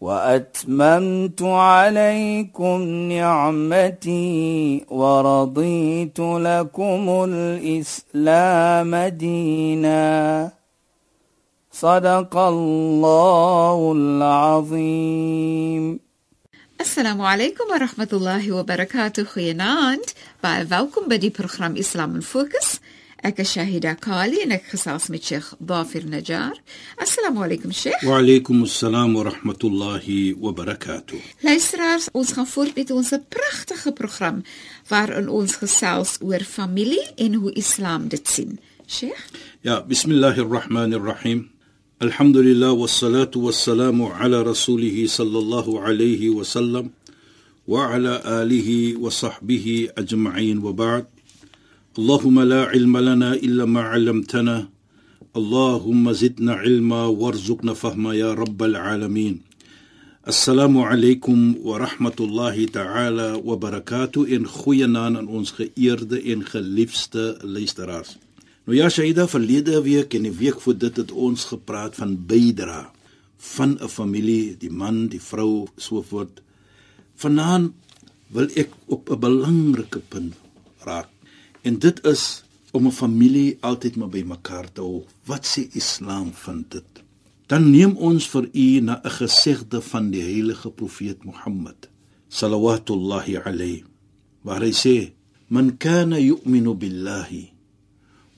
وأتممت عليكم نعمتي ورضيت لكم الإسلام دينا. صدق الله العظيم. السلام عليكم ورحمة الله وبركاته. خيانات. بعد فاوكم بدي برنامج إسلام الفوكس Ek is Shahida Kali en ek gesels met Sheikh Dafir Najjar. Assalamu alaykum Sheikh. Wa alaykum assalam wa rahmatullahi wa barakatuh. Luisteraars, ons gaan voort met ons pragtige program waarin ons gesels oor familie en hoe Islam dit sien. Sheikh? Ja, bismillahir rahmanir rahim. Alhamdulillah wassalatu wassalamu ala rasulih sallallahu alayhi wa sallam wa ala alihi wa sahbihi ajma'in wa ba'd. اللهم لا علم لنا الا ما علمتنا اللهم زدنا علما وارزقنا فهما يا رب العالمين السلام عليكم ورحمه الله تعالى وبركاته ان goeienaand aan ons geëerde en geliefde luisteraars. Nou ja, Shaida, verlede week en die week voor dit het ons gepraat van bydra van 'n familie, die man, die vrou, so voort. Vanaand wil ek op 'n belangrike punt raak. En dit is om 'n familie altyd maar by mekaar te hou. Wat sê Islam van dit? Dan neem ons vir u na 'n gesegde van die heilige profeet Mohammed sallallahu alayhi waar hy sê man kana yu'minu billahi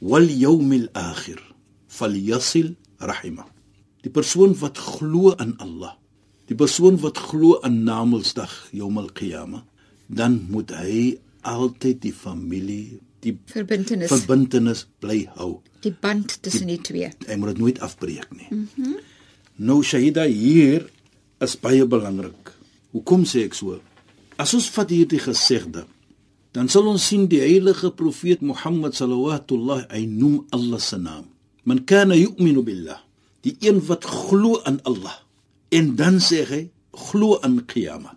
wal yawmil akhir falyasil rahima die persoon wat glo aan Allah die persoon wat glo aan namedsdag yawmul qiyamah dan moet hy altyd die familie die verbintenis verbintenis bly hou. Die band tussen die, die twee. Hy moet dit nooit afbreek nie. Mhm. Mm nou Shahida hier is baie belangrik. Hoekom sê ek so? As ons vat hierdie gesegde, dan sal ons sien die heilige profeet Mohammed sallallahu hy noem Allah se naam. Man kana yu'minu billah, die een wat glo aan Allah. En dan sê hy glo aan Qiyamah.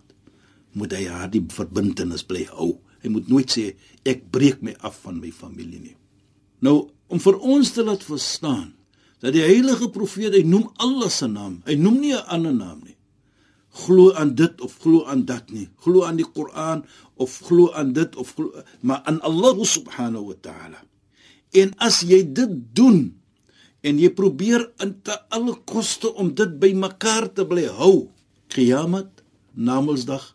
Moet hy haar die verbintenis bly hou. Hy moet nooit sê ek breek my af van my familie nie. Nou om vir ons te laat verstaan dat die heilige profeet hy noem Allah se naam. Hy noem nie 'n ander naam nie. Glo aan dit of glo aan dat nie. Glo aan die Koran of glo aan dit of glo maar aan Allah subhanahu wa ta'ala. En as jy dit doen en jy probeer in te alle koste om dit by mekaar te bly hou, Kiamat, Namedsdag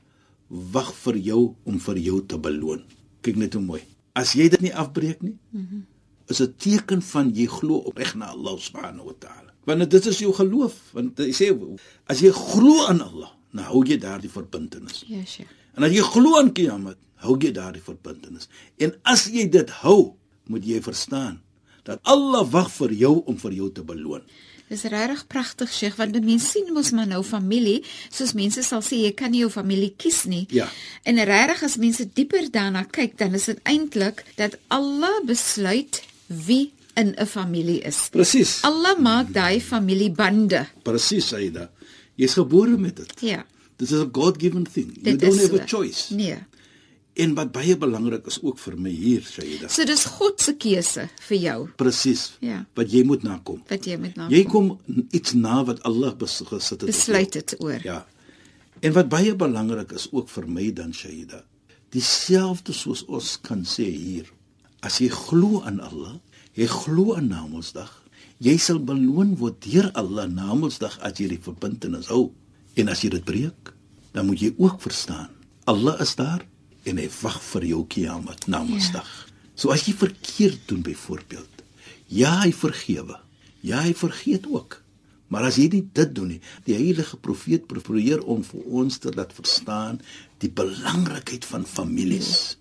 wag vir jou om vir jou te beloon. Kyk net hoe mooi. As jy dit nie afbreek nie, mm -hmm. is 'n teken van jy glo opreg na Allah subhanahu wa ta'ala. Want dit is jou geloof, want hy sê as jy glo aan Allah, nou hou jy daardie verbintenis. Ja, yes, sure. En as jy glo aan Kiamat, hou jy daardie verbintenis. En as jy dit hou, moet jy verstaan dat Allah wag vir jou om vir jou te beloon. Dis regtig pragtig, Sheikh, want mense sien mos maar nou familie, soos mense sal sê jy kan nie jou familie kies nie. Ja. En regtig as mense dieper daarna kyk, dan is dit eintlik dat Allah besluit wie in 'n familie is. Presies. Allah maak daai familiebande. Presies, Aida. Jy's gebore met dit. Ja. This is a God-given thing. You dit don't have a choice. Nee. En wat baie belangrik is ook vir my hier, Shaida. So dis God se keuse vir jou. Presies. Ja. Wat jy moet nakom. Wat jy moet nakom. Jy kom iets na wat Allah gesit het. Besluit dit oor. Ja. En wat baie belangrik is ook vir my dan Shaida. Dieselfde soos ons kan sê hier. As jy glo aan Allah, jy glo aan Namedsdag, jy sal beloon word deur Allah Namedsdag as jy die verbintenis hou. En as jy dit breek, dan moet jy ook verstaan, Allah is daar en hy wag vir jou kiamat namedsdag. Ja. So as jy verkeerd doen byvoorbeeld, ja, hy vergewe. Ja, hy vergeet ook. Maar as jy nie dit doen nie, die heilige profeet probeer om vir ons te laat verstaan die belangrikheid van families. Ja.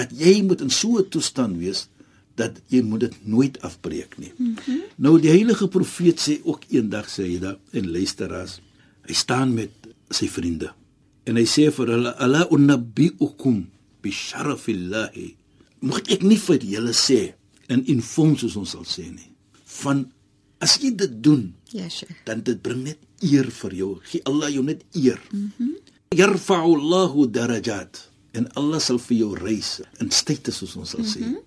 Dat jy moet in so 'n toestand wees dat jy moet dit nooit afbreek nie. Mm -hmm. Nou die heilige profeet sê ook eendag sê hy dat en luister as hy staan met sy vriende En hy sê vir hulle ala unabbiukum bi sharafillahi. Moet ek nie vir julle sê in inform soos ons sal sê nie. Van as jy dit doen, Ja, Sheikh. dan dit bring net eer vir jou. Gee Allah jou net eer. Mhm. Mm Yarfa'u Allahu darajat. En Allah sal vir jou reis in status soos ons sal sê. Mm -hmm.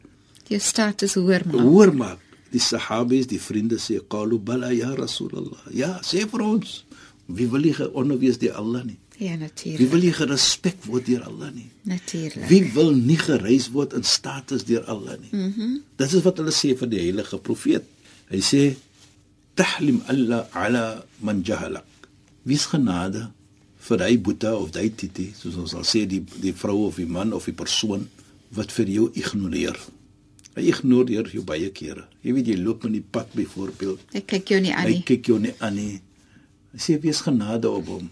Jou status hoor maar. Hoor maar, die sahabes, die vriende sê qalu bala ya Rasulullah. Ja, sê vir ons, wie wil jy geonderwees deur Allah nie? Ja, Wie natuurlik. wil jy gerespek word deur Allah nie? Natuurlik. Wie wil nie gereis word in status deur Allah nie? Mhm. Mm Dit is wat hulle sê vir die heilige profeet. Hy sê tahlim Allah ala man jahalak. Wie's genade vir hy boeta of hy titi, soos ons sal sê die die vrou of die man of die persoon wat vir jou ignoreer. Hy ignoreer jou baie kere. Jy weet jy loop in die pad byvoorbeeld Ek kyk jou nie aan Hy nie. kyk jou nie aan nie. Hy sê wees genade op hom.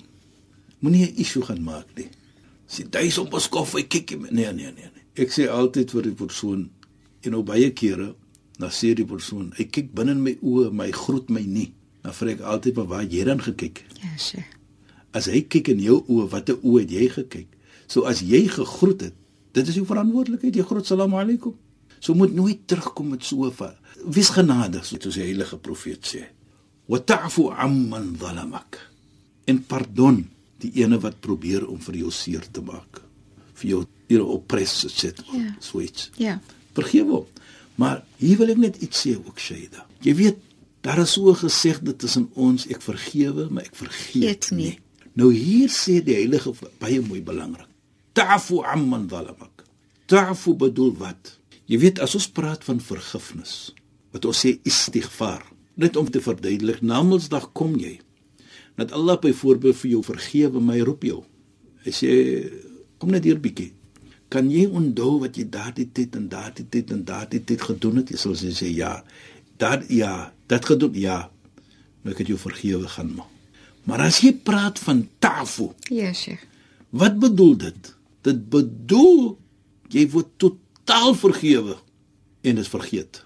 Moenie 'n issue gaan maak nie. Sê duis op ons kof, hy kyk nie. Nee, nee, nee, nee. Ek sê altyd vir die persoon, en nou baie kere, dan sê die persoon, hy kyk binne in my oë, hy groet my nie. Dan vra ek altyd, "Maar waar jy dan gekyk?" Ja, Sheikh. As hy kyk in jou oë, watter oë het jy gekyk? So as jy gegroet het, dit is jou verantwoordelikheid. Jy groet salaam aleikum. So moet nooit terugkom met so 'n wees genadig, soos die heilige profeet sê. Wa ta'fu amman zalamak. En pardon die ene wat probeer om vir jou seer te maak. Vir jou hier oppress te sit. Ja. So iets. Ja. Vergewe hom. Maar hier wil ek net iets sê ook Shaida. Jy weet, daar is so 'n gesegde tussen ons, ek vergewe, maar ek vergeet nie. nie. Nou hier sê die heilige baie mooi belangrik. Ta'fu amman zalamak. Ta'fu bedoel wat? Jy weet as ons praat van vergifnis, wat ons sê istighfar, net om te verduidelik, Namedsdag kom jy. Dat Allah byvoorbeeld vir jou vergewe, my roep jou. Hy sê kom net hier bietjie. Kan jy onthou wat jy daardie tyd en daardie tyd en daardie tyd gedoen het? Jy sal sê ja. Dat ja, dat gedoen ja. Nou ek het jou vergewe gaan maar. Maar as jy praat van tafu, Ja, Sheikh. wat bedoel dit? Dit bedoel jy word totaal vergewe en is vergeet.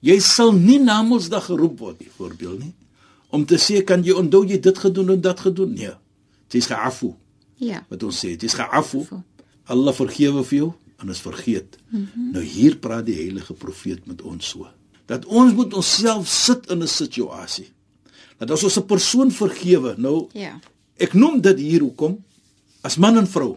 Jy sal nie na Mondsdag geroep word nie, voorbeeld nie, om te sê kan jy onthou jy dit gedoen en dat gedoen? Nee. Jy's geafu, Ja. wat ons sê, jy's geafu. Afu. Allah vergewe vir jou en is vergeet. Mm -hmm. Nou hier praat die heilige profeet met ons so. Dat ons moet onsself sit in 'n situasie. Dat as ons 'n persoon vergewe, nou Ja. Ek noem dit hier hoekom as man en vrou.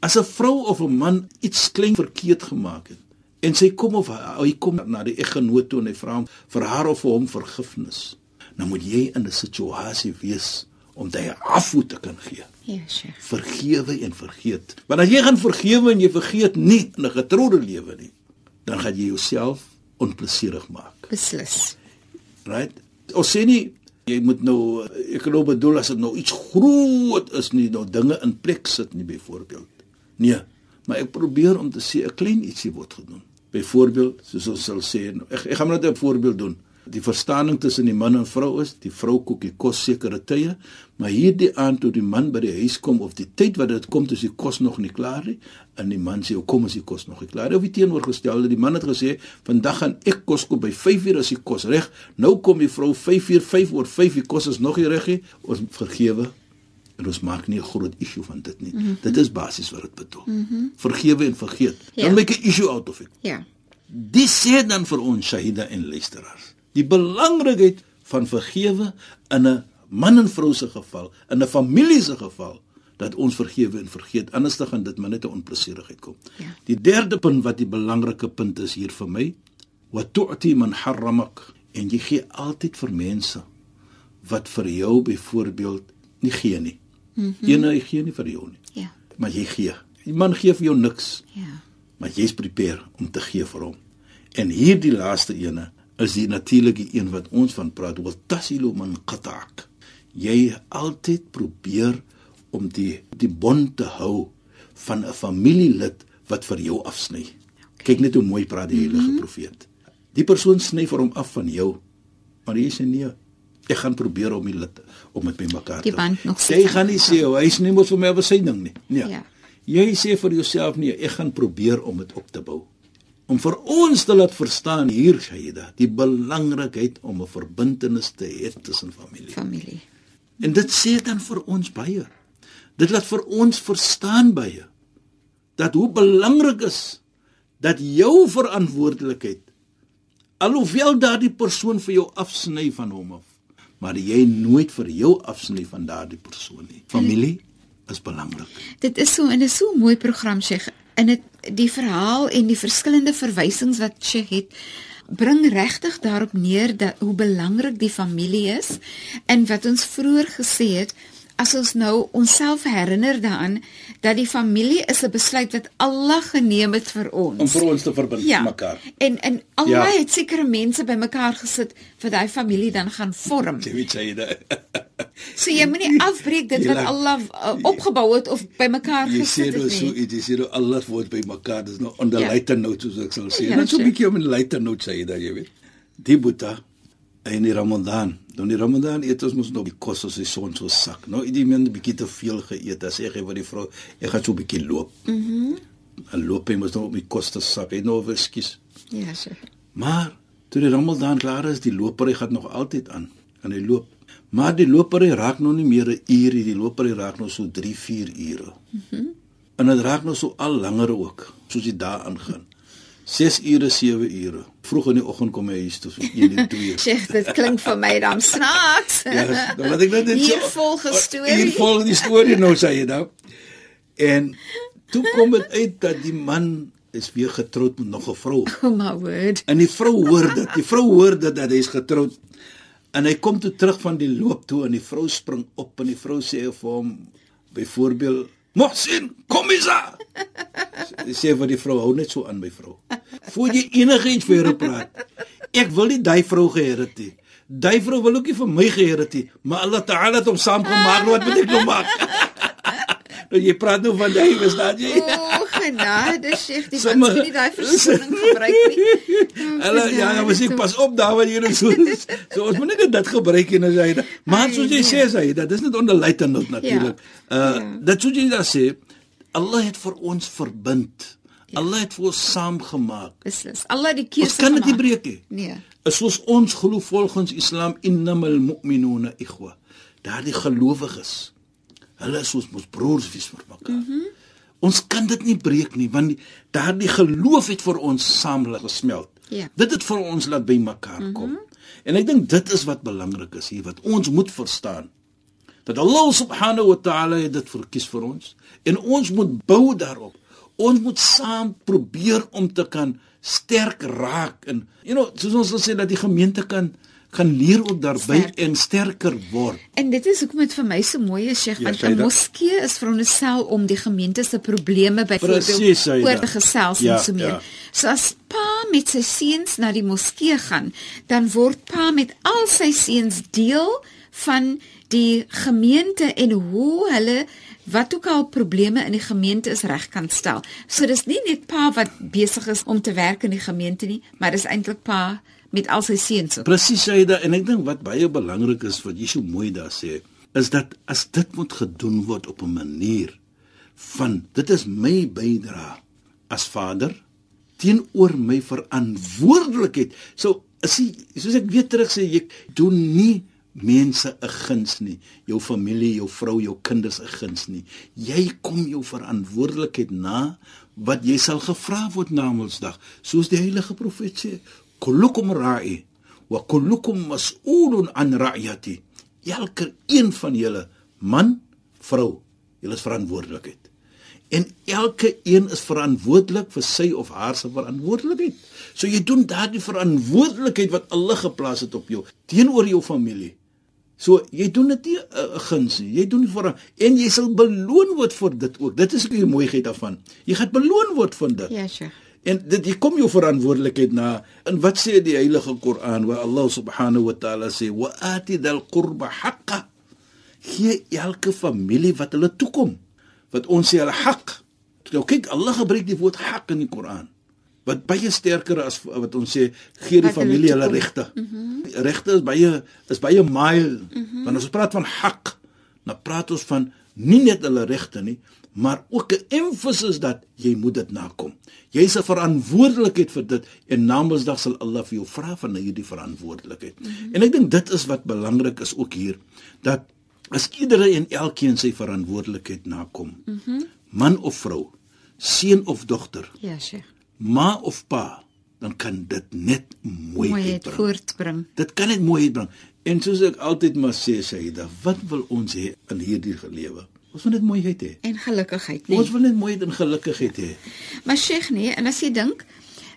As 'n vrou of 'n man iets klein verkeerd gemaak het en sy kom of hy kom na die eggenoot toe en hy vra hom vir haar of vir hom vergifnis, dan moet jy in 'n situasie wees om dit afvoet te kan gee. Ja, Sheikh. Vergewe en vergeet. Want as jy gaan vergewe en jy vergeet nie in 'n getroude lewe nie, dan gaan jy jouself onplesierig maak. Beslis. Right? Ons sê nie jy moet nou ek glo bedoel as dit nou iets groot is nie nou dinge in plek sit nie byvoorbeeld. Nee, maar ek probeer om te sê 'n klein ietsie word gedoen. Byvoorbeeld, soos ons sal sê, nou, ek ek gaan net 'n voorbeeld doen. Die verstaaning tussen die man en vrou is, die vrou kook die kos sekere tye, maar hierdie aand toe die man by die huis kom of die tyd wat dit kom, is die kos nog nie klaar nie, en die man sê, "Kom as die kos nog nie klaar nie." Of die teenoorgestelde, die man het gesê, "Vandag gaan ek kos koop by 5uur as die kos reg." Nou kom die vrou 5uur, 5 oor 5, die kos is nog nie reg nie. Ons vergewe en ons maak nie 'n groot issue van dit nie. Mm -hmm. Dit is basies wat dit bedoel. Mm -hmm. Vergewe en vergeet. Ja. Dan make 'n issue out of it. Ja. Dis sê dan vir ons Shahida en luisteraars. Die belangrikheid van vergewe in 'n man en vrou se geval, in 'n familie se geval dat ons vergewe en vergeet anders dan gaan dit maar net 'n onplesierigheid kom. Ja. Die derde punt wat die belangrike punt is hier vir my, wa tu'ti man harramak en jy gee altyd vir mense wat vir jou byvoorbeeld nie gee nie. Mm -hmm. Ene gee nie vir jou nie, Ja. maar jy gee. Die man gee vir jou niks Ja. maar jy's prepare om te gee vir hom. En hierdie laaste ene is die natuurlike een wat ons van praat, wat tasilu man qata'ak. Jy altyd probeer om die die bond te hou van 'n familielid wat vir jou afsny. Kyk net hoe mooi praat die heilige mm -hmm. profeet. Die persoon sny vir hom af van jou. Maar jy sê nee, ek gaan probeer om die lid om dit bymekaar te Die band nog Jy gaan nie sê oh, hy's nie mos vir my op sy ding nie. Nee. Ja. Jy sê vir jouself nee, ek gaan probeer om dit op te bou. Om vir ons te laat verstaan hier Shaida, die belangrikheid om 'n verbintenis te hê tussen familie. Familie. En dit sê dan vir ons baie Dit laat vir ons verstaan baie dat hoe belangrik is dat jou verantwoordelikheid alhoewel daardie persoon vir jou afsny van hom af, maar jy nooit vir jou afsny van daardie persoon nie. Familie is belangrik. Dit is so en 'n so mooi program Sheikh. In dit die verhaal en die verskillende verwysings wat Sheikh het bring regtig daarop neer dat hoe belangrik die familie is en wat ons vroeër gesê het as ons nou onsself herinner daaraan dat die familie is 'n besluit wat Allah geneem het vir ons om vir ons te verbind ja, mekaar. En en Allah Ja. het sekere mense bymekaar gesit vir daai familie dan gaan vorm. Jy weet jy dit. So jy moenie afbreek dit wat. Allah uh, opgebou het of bymekaar sê gesit nou het so nie. jy sê nou alles word by mekaar. Dis nou on the Ja. lighter note soos ek sal sê. Ja, Net so 'n bietjie om 'n lighter note sê dat jy weet. Die Boeta in die Ramadan. Dan die Ramadan eet ons mos nog die kos as die son so sak. Nou het die mense bietjie te veel geëet. As ek vir die vrou, ek gaan so 'n bietjie loop. Mhm. Mm en loop hy mos nou op die kos te sak. Hy nou verskies. Ja, so. Maar toe die Ramadan klaar is, die lopery gaan nog altyd aan. En hy loop. Maar die lopery raak nou nie meer 'n uur nie. Die lopery raak nou so 3, 4 ure. Mm en dit raak nou so al langer ook, soos die dae aangaan. 6 ure, 7 ure. Vroeg in die oggend kom hy huis toe so 1 en 2. Sheikh, dit klink vir my dan snaaks. Ja, dan laat ek net dit Hier volg 'n storie. Hier volg die storie nou sê jy nou. En toe kom dit uit dat die man is weer getroud met nog 'n vrou. Oh my word. En die vrou hoor dit. Die vrou hoor dit dat hy is getroud. En hy kom toe terug van die loop toe en die vrou spring op en die vrou sê vir hom byvoorbeeld Mohsin, kom eens aan. Sê vir die vrou hou net so aan my vrou. Voor jy enigiets vir haar praat. Ek wil nie daai vrou geheer het nie. Daai vrou wil ook nie vir my geheer het nie, maar Allah Taala het hom saamgemaak, wat moet ek nou maak? nou jy praat nou van daai, verstaan jy? Genade, Sheikh, die mens moet nie daai verskoning gebruik nie. Hulle ja, ja, maar ek pas op daar wat jy nou so. So ons moet nie dit gebruik nie as hy. Maar Ai, soos jy nee. sê hy, dit is net onder luitenant natuurlik. Uh Ja. dit soos jy daar sê, Allah het vir ons verbind. Allah het vir ons saamgemaak. Beslis. Allah die keuse Ons kan dit nie breek nie. Nee. Is soos ons glo volgens Islam innamal mu'minuna ikhwa. Daardie gelowiges. Hulle is ons broers wees vir mekaar. Mm -hmm. Ons kan dit nie breek nie want die- daardie geloof het vir ons saam gesmelt. Ja. Dit het vir ons laat by mekaar kom. Mm -hmm. En ek dink dit is wat belangrik is hier wat ons moet verstaan. Dat Allah subhanahu wa ta'ala dit verkies vir ons en ons moet bou daarop. Ons moet saam probeer om te kan sterk raak en you know soos ons sal sê dat die gemeente kan kan leer ook daarby Sterk. en sterker word. En dit is hoekom dit vir my so mooi is, Sheikh, Ja, want. 'n moskee is veronderstel om die gemeente se probleme byvoorbeeld oor te gesels Ja, en so meer. ja. So as pa met sy seuns na die moskee gaan, dan word pa met al sy seuns deel van die gemeente en hoe hulle wat ook al probleme in die gemeente is reg kan stel. So dis nie net pa wat besig is om te werk in die gemeente nie, maar dis eintlik pa met al sy seuns. Presies dit en ek dink wat baie belangrik is wat jy so mooi daar sê, is dat as dit moet gedoen word op 'n manier van dit is my bydra as vader teenoor my verantwoordelikheid. So is jy soos ek weer terug sê ek doen nie mense 'n guns nie, jou familie, jou vrou, jou kinders 'n guns nie. Jy kom jou verantwoordelikheid na wat jy sal gevra word na Mondsdag, soos die heilige profeet sê, kullukum ra'i wa kullukum mas'ulun an ra'yati. Elke een van julle, man, vrou, julle is verantwoordelikheid. En elke een is verantwoordelik vir sy of haar se verantwoordelikheid. So jy doen daardie verantwoordelikheid wat Allah geplaas het op jou teenoor jou familie. So jy doen dit nie 'n uh, guns nie. Jy doen vir en jy sal beloon word vir dit ook. Dit is ook die mooiheid daarvan. Jy gaan beloon word vir dit. Ja, Sheikh. En dit jy kom jou verantwoordelikheid na. En wat sê die Heilige Koran waar Allah subhanahu wa ta'ala sê wa ati dal qurba haqqa. Gee elke familie wat hulle toekom. Wat ons sê hulle hak. Nou kyk Allah gebruik die woord hak in die Koran. Wat baie sterker as wat ons sê gee die Wat familie hulle regte. Mm -hmm. Regte is baie is baie mild. Mm -hmm. As ons praat van hak, dan praat ons van nie net hulle regte nie, maar ook 'n emphasis dat jy moet dit nakom. Jy is 'n verantwoordelikheid vir dit en na Mondsdag sal Allah vir jou vra van hierdie verantwoordelikheid. Mm -hmm. En ek dink dit is wat belangrik is ook hier dat As iedere en elkeen sy verantwoordelikheid nakom. Mm man of vrou, seun of dogter. Ja, Sheikh. Ma of pa, dan kan dit net mooi Mooiheid uitbring. voortbring. Dit kan net mooi uitbring. En soos ek altyd maar sê, Saida, wat wil ons hê in hierdie lewe? Ons wil net mooiheid hê. En gelukigheid, Nee. nee. Ons wil net mooiheid en gelukigheid hê. Maar Sheikh nee, en as jy dink,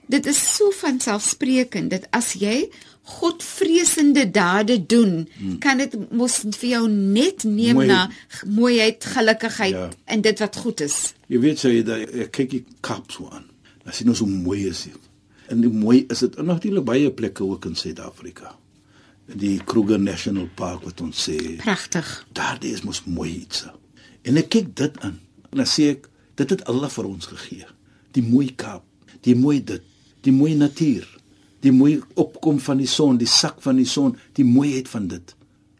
dit is so van selfsprekend dat as jy godvreesende dade doen, hmm. kan dit mos vir jou net neem Mooi. na mooiheid, gelukigheid Ja. en dit wat goed is. Jy weet Saida, ek kyk die Kaap so aan. As jy nou so mooi is. hier. En die mooi is dit in natuurlik baie plekke ook in Suid-Afrika. Die Kruger National Park wat ons sê, Pragtig. daardie is mos mooi iets. En ek kyk dit aan. En dan sê ek, dit het Allah vir ons gegee. Die mooi Kaap, die mooi dit, die mooi natuur, die mooi opkom van die son, die sak van die son, die mooiheid van dit.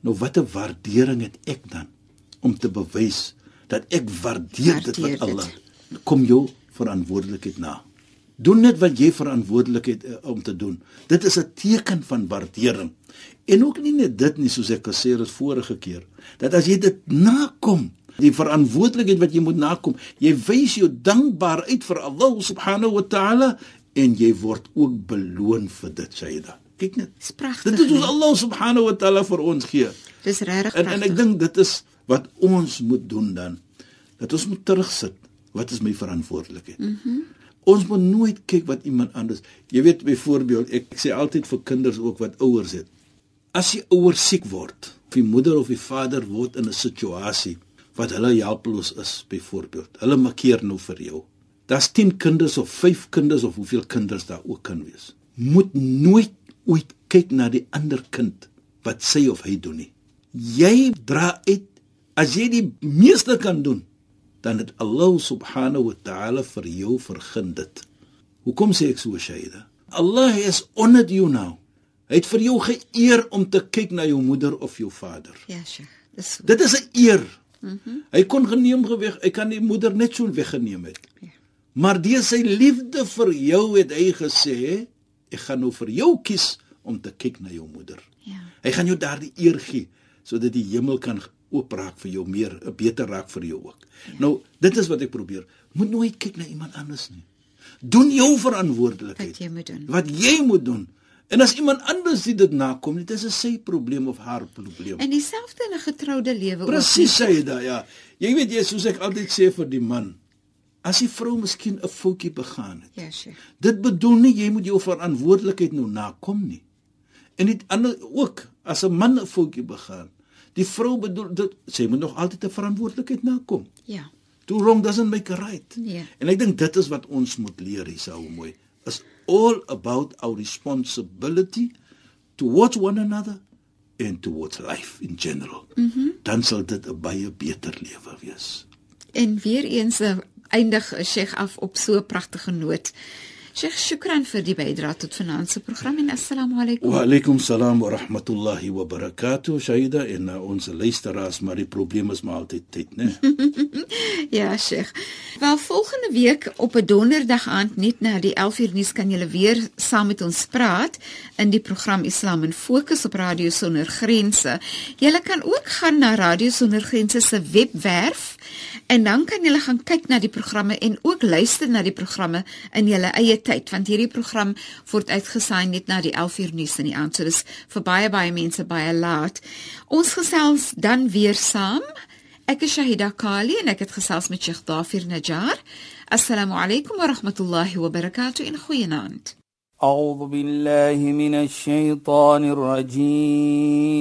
Nou watter waardering het ek dan om te bewys dat ek waardeer dit Waardeer wat dit. Allah kom jou verantwoordelikheid na. Doen net wat jy verantwoordelik het uh, om te doen. Dit is 'n teken van waardering. En ook nie net dit nie soos ek gesê het vorige keer, dat as jy dit nakom, die verantwoordelikheid wat jy moet nakom, jy wys jou dankbaar uit vir Allah subhanahu wa ta'ala en jy word ook beloon vir dit, Sayyida. Kyk net. Dis pragtig. Dit is nee. wat Allah subhanahu wa ta'ala vir ons gee. Dis regtig En pragtig. en ek dink dit is wat ons moet doen dan. Dat ons moet terugsit. Wat is my verantwoordelikheid? Mhm. Mm ons moet nooit kyk wat iemand anders. Jy weet byvoorbeeld, ek sê altyd vir kinders ook wat ouers het. As die ouer siek word, of die moeder of die vader word in 'n situasie wat hulle helpeloos is byvoorbeeld. Hulle makkeer nou vir jou. Daar's 10 kinders of 5 kinders of hoeveel kinders daar ook kan wees. Moet nooit ooit kyk na die ander kind wat sy of hy doen nie. Jy dra uit as jy die meeste kan doen, dan het Allah subhanahu wa ta'ala vir jou vergun dit. Hoekom sê ek so, Shaida? Allah has honored you now. Hy het vir jou geëer om te kyk na jou moeder of jou vader. Ja, Sheikh. Dis Dit is 'n eer. Mm -hmm. Hy kon geneem geweg, hy kan die moeder net so weggeneem het. Ja. Maar deur sy liefde vir jou het hy gesê, ek gaan nou vir jou kies om te kyk na jou moeder. Ja. Hy gaan jou daardie eer gee sodat die hemel kan oopraak vir jou meer, eh, beter raak vir jou ook. Ja. Nou, dit is wat ek probeer. Moet nooit kyk na iemand anders nie. Doen jou verantwoordelikheid. wat jy moet doen. Wat jy moet doen. En as iemand anders dit nakom, dit is 'n sy probleem of haar probleem. En dieselfde in 'n getroude lewe ook. Presies sê jy daai ja. Jy weet jy soos ek altyd sê vir die man, as die vrou miskien 'n foutjie begaan het. Ja, Sheikh. Dit bedoel nie jy moet jou verantwoordelikheid nou nakom nie. En dit ander ook as 'n man 'n foutjie begaan, die vrou bedoel dit sy moet nog altyd 'n verantwoordelikheid nakom. Ja. Too wrong doesn't make a right. Nee. En ek dink dit is wat ons moet leer hier sou mooi. Is all about our responsibility towards one another and towards life in general. Mhm. Mm Dan sal dit 'n baie beter lewe wees. En weer eens eh, eindig Sheikh af op so 'n pragtige noot. Sheikh, shukran vir die bydrae tot vanaand se program en assalamu alaykum. Wa alaykum salaam wa rahmatullahi wa barakatuh. Shaida en uh, ons luisteraars, maar die probleem is maar altyd tyd, né? Ja, Sheikh. Wel volgende week op 'n donderdag aand net na die 11uur nuus kan julle weer saam met ons praat in die program Islam in Fokus op Radio Sonder Grense. Julle kan ook gaan na Radio Sonder Grense se webwerf en dan kan julle gaan kyk na die programme en ook luister na die programme in julle eie tyd want hierdie program word uitgesaai net na die 11uur nuus in die aand. So dis vir baie baie mense baie laat. Ons gesels dan weer saam. Ek is Shahida Kali en ek het gesels met Sheikh Dafir Najjar. Assalamu alaykum wa rahmatullahi wa barakatuh in goeienaand. أعوذ بالله من الشيطان الرجيم